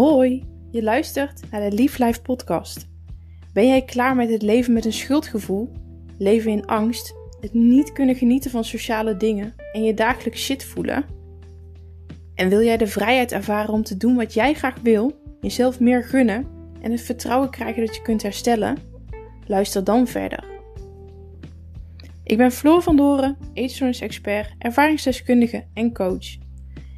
Hoi, je luistert naar de Lief Life podcast. Ben jij klaar met het leven met een schuldgevoel, leven in angst, het niet kunnen genieten van sociale dingen en je dagelijks shit voelen? En wil jij de vrijheid ervaren om te doen wat jij graag wil, jezelf meer gunnen en het vertrouwen krijgen dat je kunt herstellen? Luister dan verder. Ik ben Floor van Doren, eetstoornis-expert, ervaringsdeskundige en coach.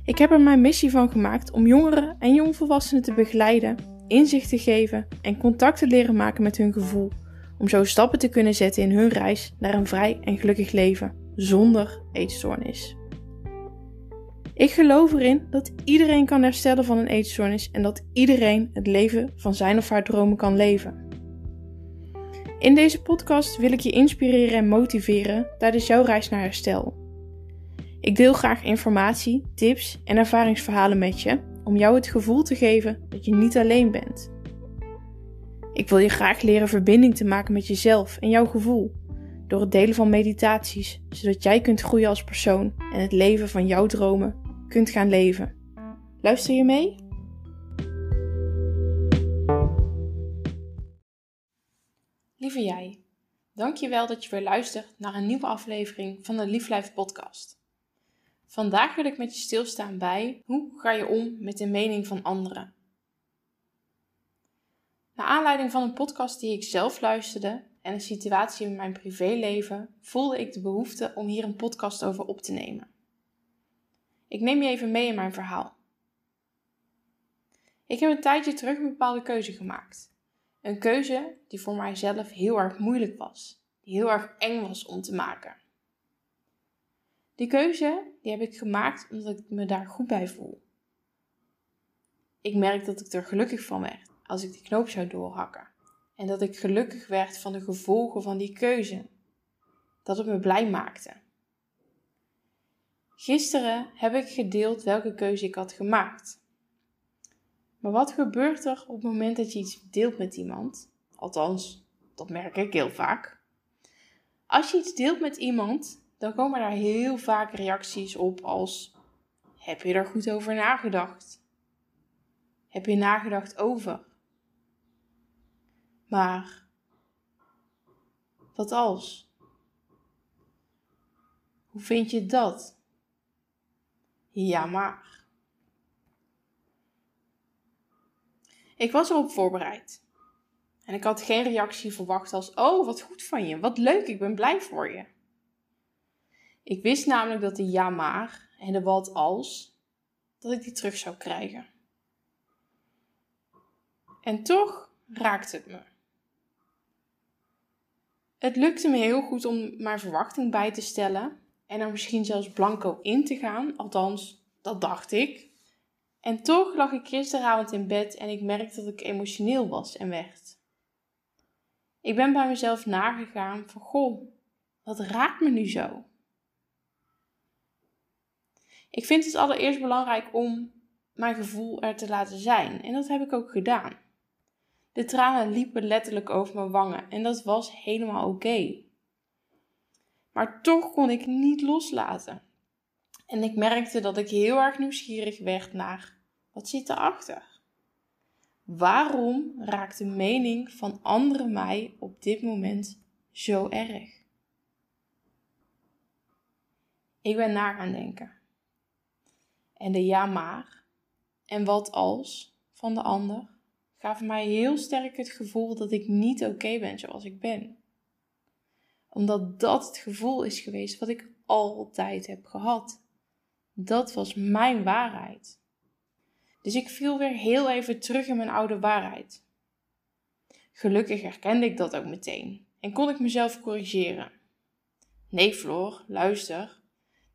Ik heb er mijn missie van gemaakt om jongeren en jongvolwassenen te begeleiden, inzicht te geven en contact te leren maken met hun gevoel, om zo stappen te kunnen zetten in hun reis naar een vrij en gelukkig leven zonder eetstoornis. Ik geloof erin dat iedereen kan herstellen van een eetstoornis en dat iedereen het leven van zijn of haar dromen kan leven. In deze podcast wil ik je inspireren en motiveren tijdens jouw reis naar herstel. Ik deel graag informatie, tips en ervaringsverhalen met je om jou het gevoel te geven dat je niet alleen bent. Ik wil je graag leren verbinding te maken met jezelf en jouw gevoel door het delen van meditaties, zodat jij kunt groeien als persoon en het leven van jouw dromen kunt gaan leven. Luister je mee? Lieve jij, dankjewel dat je weer luistert naar een nieuwe aflevering van de Lief Life podcast. Vandaag wil ik met je stilstaan bij hoe ga je om met de mening van anderen. Naar aanleiding van een podcast die ik zelf luisterde en een situatie in mijn privéleven, voelde ik de behoefte om hier een podcast over op te nemen. Ik neem je even mee in mijn verhaal. Ik heb een tijdje terug een bepaalde keuze gemaakt. Een keuze die voor mijzelf heel erg moeilijk was, die heel erg eng was om te maken. Die keuze die heb ik gemaakt omdat ik me daar goed bij voel. Ik merk dat ik er gelukkig van werd als ik die knoop zou doorhakken. En dat ik gelukkig werd van de gevolgen van die keuze. Dat het me blij maakte. Gisteren heb ik gedeeld welke keuze ik had gemaakt. Maar wat gebeurt er op het moment dat je iets deelt met iemand? Althans, dat merk ik heel vaak. Als je iets deelt met iemand, dan komen daar heel vaak reacties op als: Heb je er goed over nagedacht? Heb je nagedacht over? Maar wat als? Hoe vind je dat? Ja, maar. Ik was erop voorbereid. En ik had geen reactie verwacht als: Oh, wat goed van je, wat leuk, ik ben blij voor je. Ik wist namelijk dat de ja maar en de wat als, dat ik die terug zou krijgen. En toch raakte het me. Het lukte me heel goed om mijn verwachting bij te stellen en er misschien zelfs blanco in te gaan, althans, dat dacht ik. En toch lag ik gisteravond in bed en ik merkte dat ik emotioneel was en werd. Ik ben bij mezelf nagegaan van, goh, wat raakt me nu zo? Ik vind het allereerst belangrijk om mijn gevoel er te laten zijn. En dat heb ik ook gedaan. De tranen liepen letterlijk over mijn wangen en dat was helemaal oké. Maar toch kon ik niet loslaten. En ik merkte dat ik heel erg nieuwsgierig werd naar wat zit erachter? Waarom raakt de mening van anderen mij op dit moment zo erg? Ik ben na gaan denken en de ja maar en wat als van de ander gaven mij heel sterk het gevoel dat ik niet oké ben zoals ik ben. Omdat dat het gevoel is geweest wat ik altijd heb gehad. Dat was mijn waarheid. Dus ik viel weer heel even terug in mijn oude waarheid. Gelukkig herkende ik dat ook meteen en kon ik mezelf corrigeren. Nee, Floor, luister.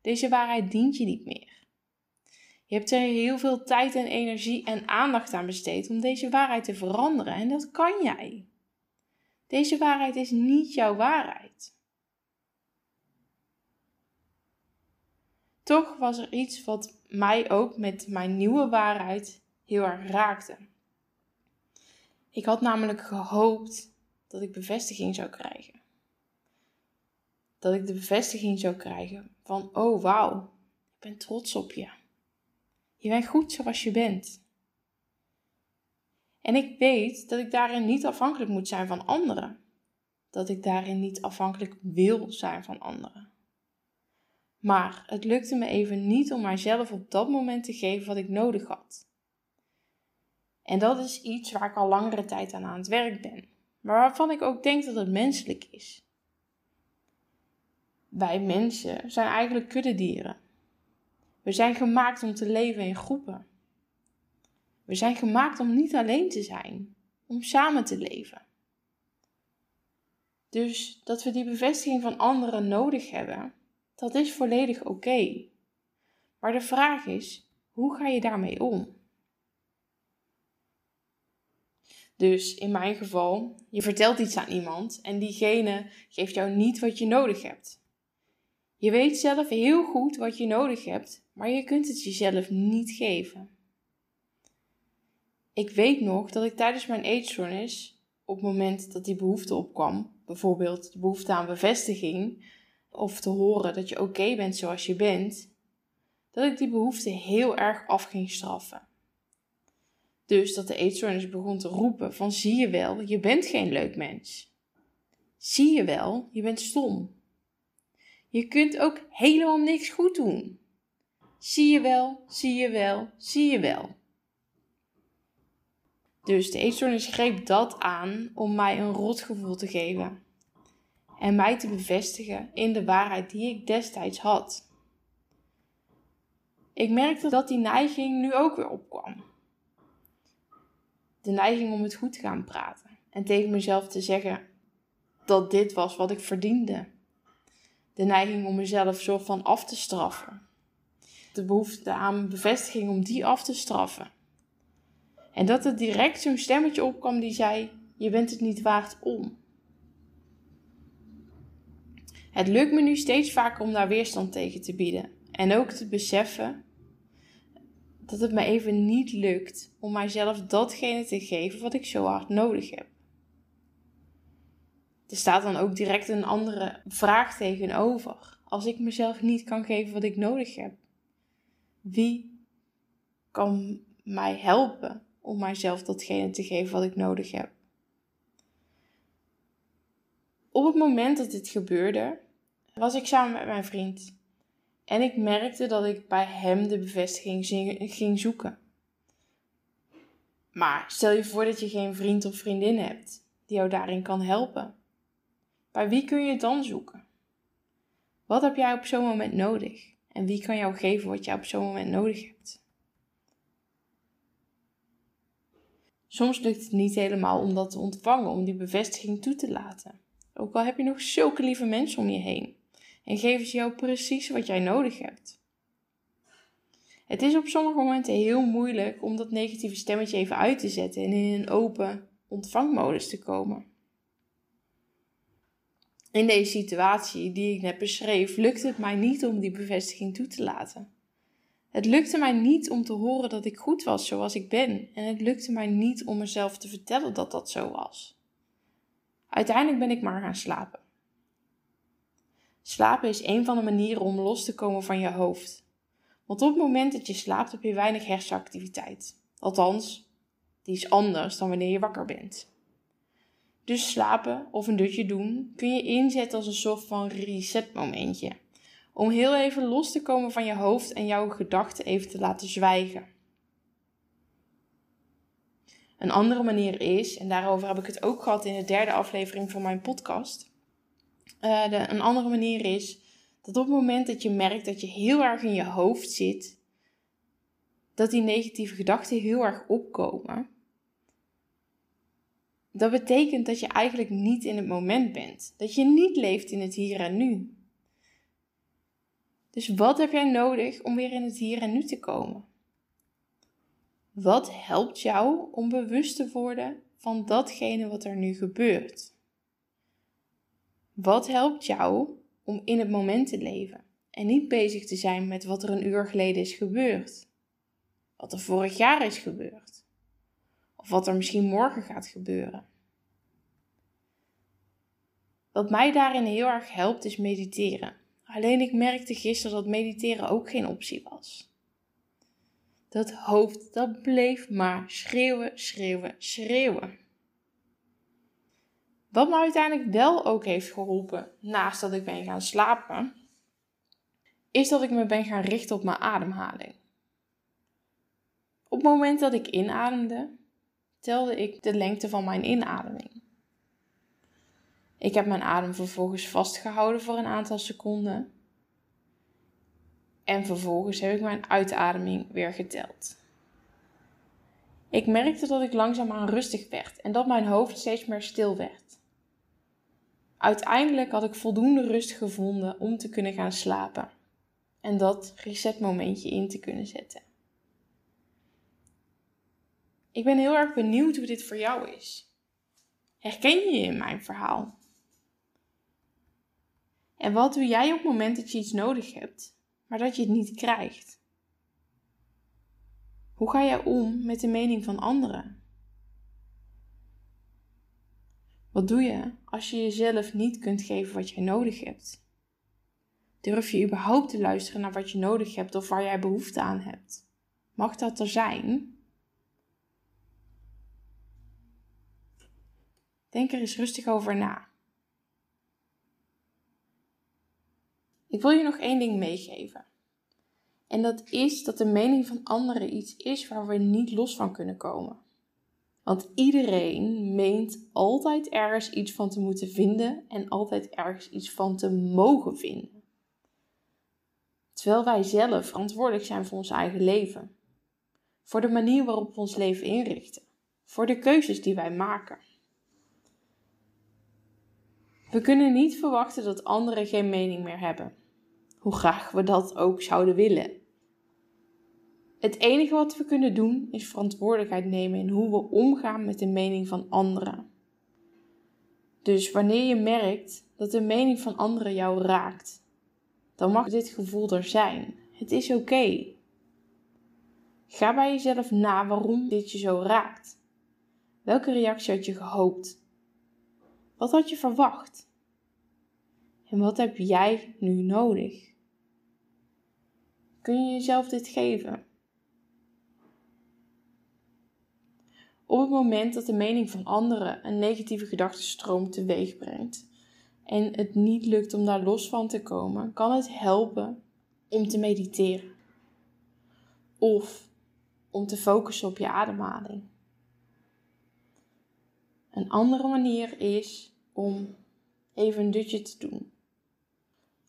Deze waarheid dient je niet meer. Je hebt er heel veel tijd en energie en aandacht aan besteed om deze waarheid te veranderen en dat kan jij. Deze waarheid is niet jouw waarheid. Toch was er iets wat mij ook met mijn nieuwe waarheid heel erg raakte. Ik had namelijk gehoopt dat ik bevestiging zou krijgen. Dat ik de bevestiging zou krijgen van: oh wauw, ik ben trots op je. Je bent goed zoals je bent. En ik weet dat ik daarin niet afhankelijk moet zijn van anderen. Dat ik daarin niet afhankelijk wil zijn van anderen. Maar het lukte me even niet om mijzelf op dat moment te geven wat ik nodig had. En dat is iets waar ik al langere tijd aan aan het werk ben, maar waarvan ik ook denk dat het menselijk is. Wij mensen zijn eigenlijk kuddedieren. We zijn gemaakt om te leven in groepen. We zijn gemaakt om niet alleen te zijn, om samen te leven. Dus dat we die bevestiging van anderen nodig hebben, dat is volledig oké. Maar de vraag is, hoe ga je daarmee om? Dus in mijn geval, je vertelt iets aan iemand en diegene geeft jou niet wat je nodig hebt. Je weet zelf heel goed wat je nodig hebt, maar je kunt het jezelf niet geven. Ik weet nog dat ik tijdens mijn eetstoornis, op het moment dat die behoefte opkwam, bijvoorbeeld de behoefte aan bevestiging, of te horen dat je oké bent zoals je bent, dat ik die behoefte heel erg af ging straffen. Dus dat de eetstoornis begon te roepen van zie je wel, je bent geen leuk mens. Zie je wel, je bent stom. Je kunt ook helemaal niks goed doen. Zie je wel, zie je wel, zie je wel. Dus de eetstoornis greep dat aan om mij een rotgevoel te geven en mij te bevestigen in de waarheid die ik destijds had. Ik merkte dat die neiging nu ook weer opkwam. De neiging om het goed te gaan praten en tegen mezelf te zeggen dat dit was wat ik verdiende. De neiging om mezelf zo van af te straffen. De behoefte aan bevestiging om die af te straffen. En dat er direct zo'n stemmetje opkwam die zei: Je bent het niet waard om. Het lukt me nu steeds vaker om daar weerstand tegen te bieden. En ook te beseffen dat het me even niet lukt om mijzelf datgene te geven wat ik zo hard nodig heb. Er staat dan ook direct een andere vraag tegenover. Als ik mezelf niet kan geven wat ik nodig heb, wie kan mij helpen om mijzelf datgene te geven wat ik nodig heb? Op het moment dat dit gebeurde, was ik samen met mijn vriend. En ik merkte dat ik bij hem de bevestiging ging zoeken. Maar stel je voor dat je geen vriend of vriendin hebt die jou daarin kan helpen. Bij wie kun je het dan zoeken? Wat heb jij op zo'n moment nodig? En wie kan jou geven wat jij op zo'n moment nodig hebt? Soms lukt het niet helemaal om dat te ontvangen, om die bevestiging toe te laten. Ook al heb je nog zulke lieve mensen om je heen en geven ze jou precies wat jij nodig hebt. Het is op sommige momenten heel moeilijk om dat negatieve stemmetje even uit te zetten en in een open ontvangmodus te komen. In deze situatie die ik net beschreef, lukte het mij niet om die bevestiging toe te laten. Het lukte mij niet om te horen dat ik goed was zoals ik ben. En het lukte mij niet om mezelf te vertellen dat dat zo was. Uiteindelijk ben ik maar gaan slapen. Slapen is een van de manieren om los te komen van je hoofd. Want op het moment dat je slaapt heb je weinig hersenactiviteit. Althans, die is anders dan wanneer je wakker bent. Dus slapen of een dutje doen kun je inzetten als een soort van resetmomentje. Om heel even los te komen van je hoofd en jouw gedachten even te laten zwijgen. Een andere manier is, en daarover heb ik het ook gehad in de derde aflevering van mijn podcast. Uh, de, een andere manier is dat op het moment dat je merkt dat je heel erg in je hoofd zit, dat die negatieve gedachten heel erg opkomen. Dat betekent dat je eigenlijk niet in het moment bent. Dat je niet leeft in het hier en nu. Dus wat heb jij nodig om weer in het hier en nu te komen? Wat helpt jou om bewust te worden van datgene wat er nu gebeurt? Wat helpt jou om in het moment te leven en niet bezig te zijn met wat er een uur geleden is gebeurd? Wat er vorig jaar is gebeurd? Of wat er misschien morgen gaat gebeuren? Wat mij daarin heel erg helpt is mediteren. Alleen ik merkte gisteren dat mediteren ook geen optie was. dat hoofd, dat bleef maar schreeuwen, schreeuwen, schreeuwen. Wat me uiteindelijk wel ook heeft geholpen, naast dat ik ben gaan slapen, is dat ik me ben gaan richten op mijn ademhaling. Op het moment dat ik inademde, telde ik de lengte van mijn inademing. Ik heb mijn adem vervolgens vastgehouden voor een aantal seconden. En vervolgens heb ik mijn uitademing weer geteld. Ik merkte dat ik langzaamaan rustig werd en dat mijn hoofd steeds meer stil werd. Uiteindelijk had ik voldoende rust gevonden om te kunnen gaan slapen en dat resetmomentje in te kunnen zetten. Ik ben heel erg benieuwd hoe dit voor jou is. Herken je je in mijn verhaal? En wat doe jij op het moment dat je iets nodig hebt, maar dat je het niet krijgt? Hoe ga jij om met de mening van anderen? Wat doe je als je jezelf niet kunt geven wat jij nodig hebt? Durf je überhaupt te luisteren naar wat je nodig hebt of waar jij behoefte aan hebt? Mag dat er zijn? Denk er eens rustig over na. Ik wil je nog één ding meegeven. En dat is dat de mening van anderen iets is waar we niet los van kunnen komen. Want iedereen meent altijd ergens iets van te moeten vinden en altijd ergens iets van te mogen vinden. Terwijl wij zelf verantwoordelijk zijn voor ons eigen leven. Voor de manier waarop we ons leven inrichten. Voor de keuzes die wij maken. We kunnen niet verwachten dat anderen geen mening meer hebben, hoe graag we dat ook zouden willen. Het enige wat we kunnen doen is verantwoordelijkheid nemen in hoe we omgaan met de mening van anderen. Dus wanneer je merkt dat de mening van anderen jou raakt, dan mag dit gevoel er zijn. Het is oké. Ga bij jezelf na waarom dit je zo raakt. Welke reactie had je gehoopt? Wat had je verwacht? En wat heb jij nu nodig? Kun je jezelf dit geven? Op het moment dat de mening van anderen een negatieve gedachtenstroom teweeg brengt en het niet lukt om daar los van te komen, kan het helpen om te mediteren. Of om te focussen op je ademhaling. Een andere manier is om even een dutje te doen.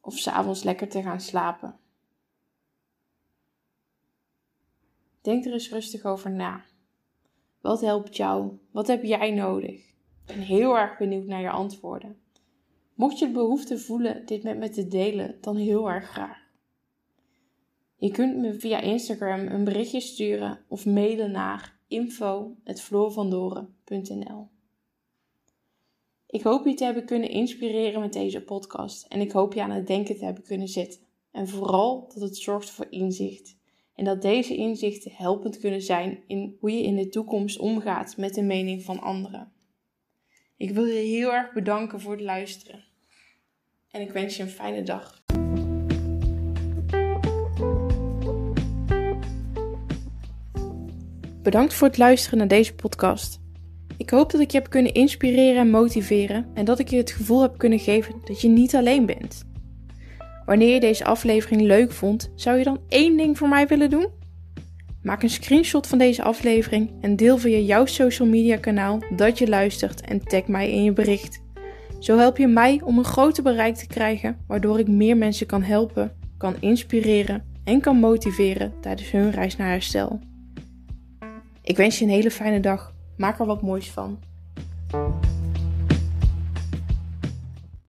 Of s'avonds lekker te gaan slapen. Denk er eens rustig over na. Wat helpt jou? Wat heb jij nodig? Ik ben heel erg benieuwd naar je antwoorden. Mocht je de behoefte voelen dit met me te delen, dan heel erg graag. Je kunt me via Instagram een berichtje sturen of mailen naar info.floorvandoren.nl Ik hoop je te hebben kunnen inspireren met deze podcast en ik hoop je aan het denken te hebben kunnen zetten. En vooral dat het zorgt voor inzicht. En dat deze inzichten helpend kunnen zijn in hoe je in de toekomst omgaat met de mening van anderen. Ik wil je heel erg bedanken voor het luisteren. En ik wens je een fijne dag. Bedankt voor het luisteren naar deze podcast. Ik hoop dat ik je heb kunnen inspireren en motiveren en dat ik je het gevoel heb kunnen geven dat je niet alleen bent. Wanneer je deze aflevering leuk vond, zou je dan één ding voor mij willen doen? Maak een screenshot van deze aflevering en deel via jouw social media kanaal dat je luistert en tag mij in je bericht. Zo help je mij om een groter bereik te krijgen, waardoor ik meer mensen kan helpen, kan inspireren en kan motiveren tijdens hun reis naar herstel. Ik wens je een hele fijne dag. Maak er wat moois van.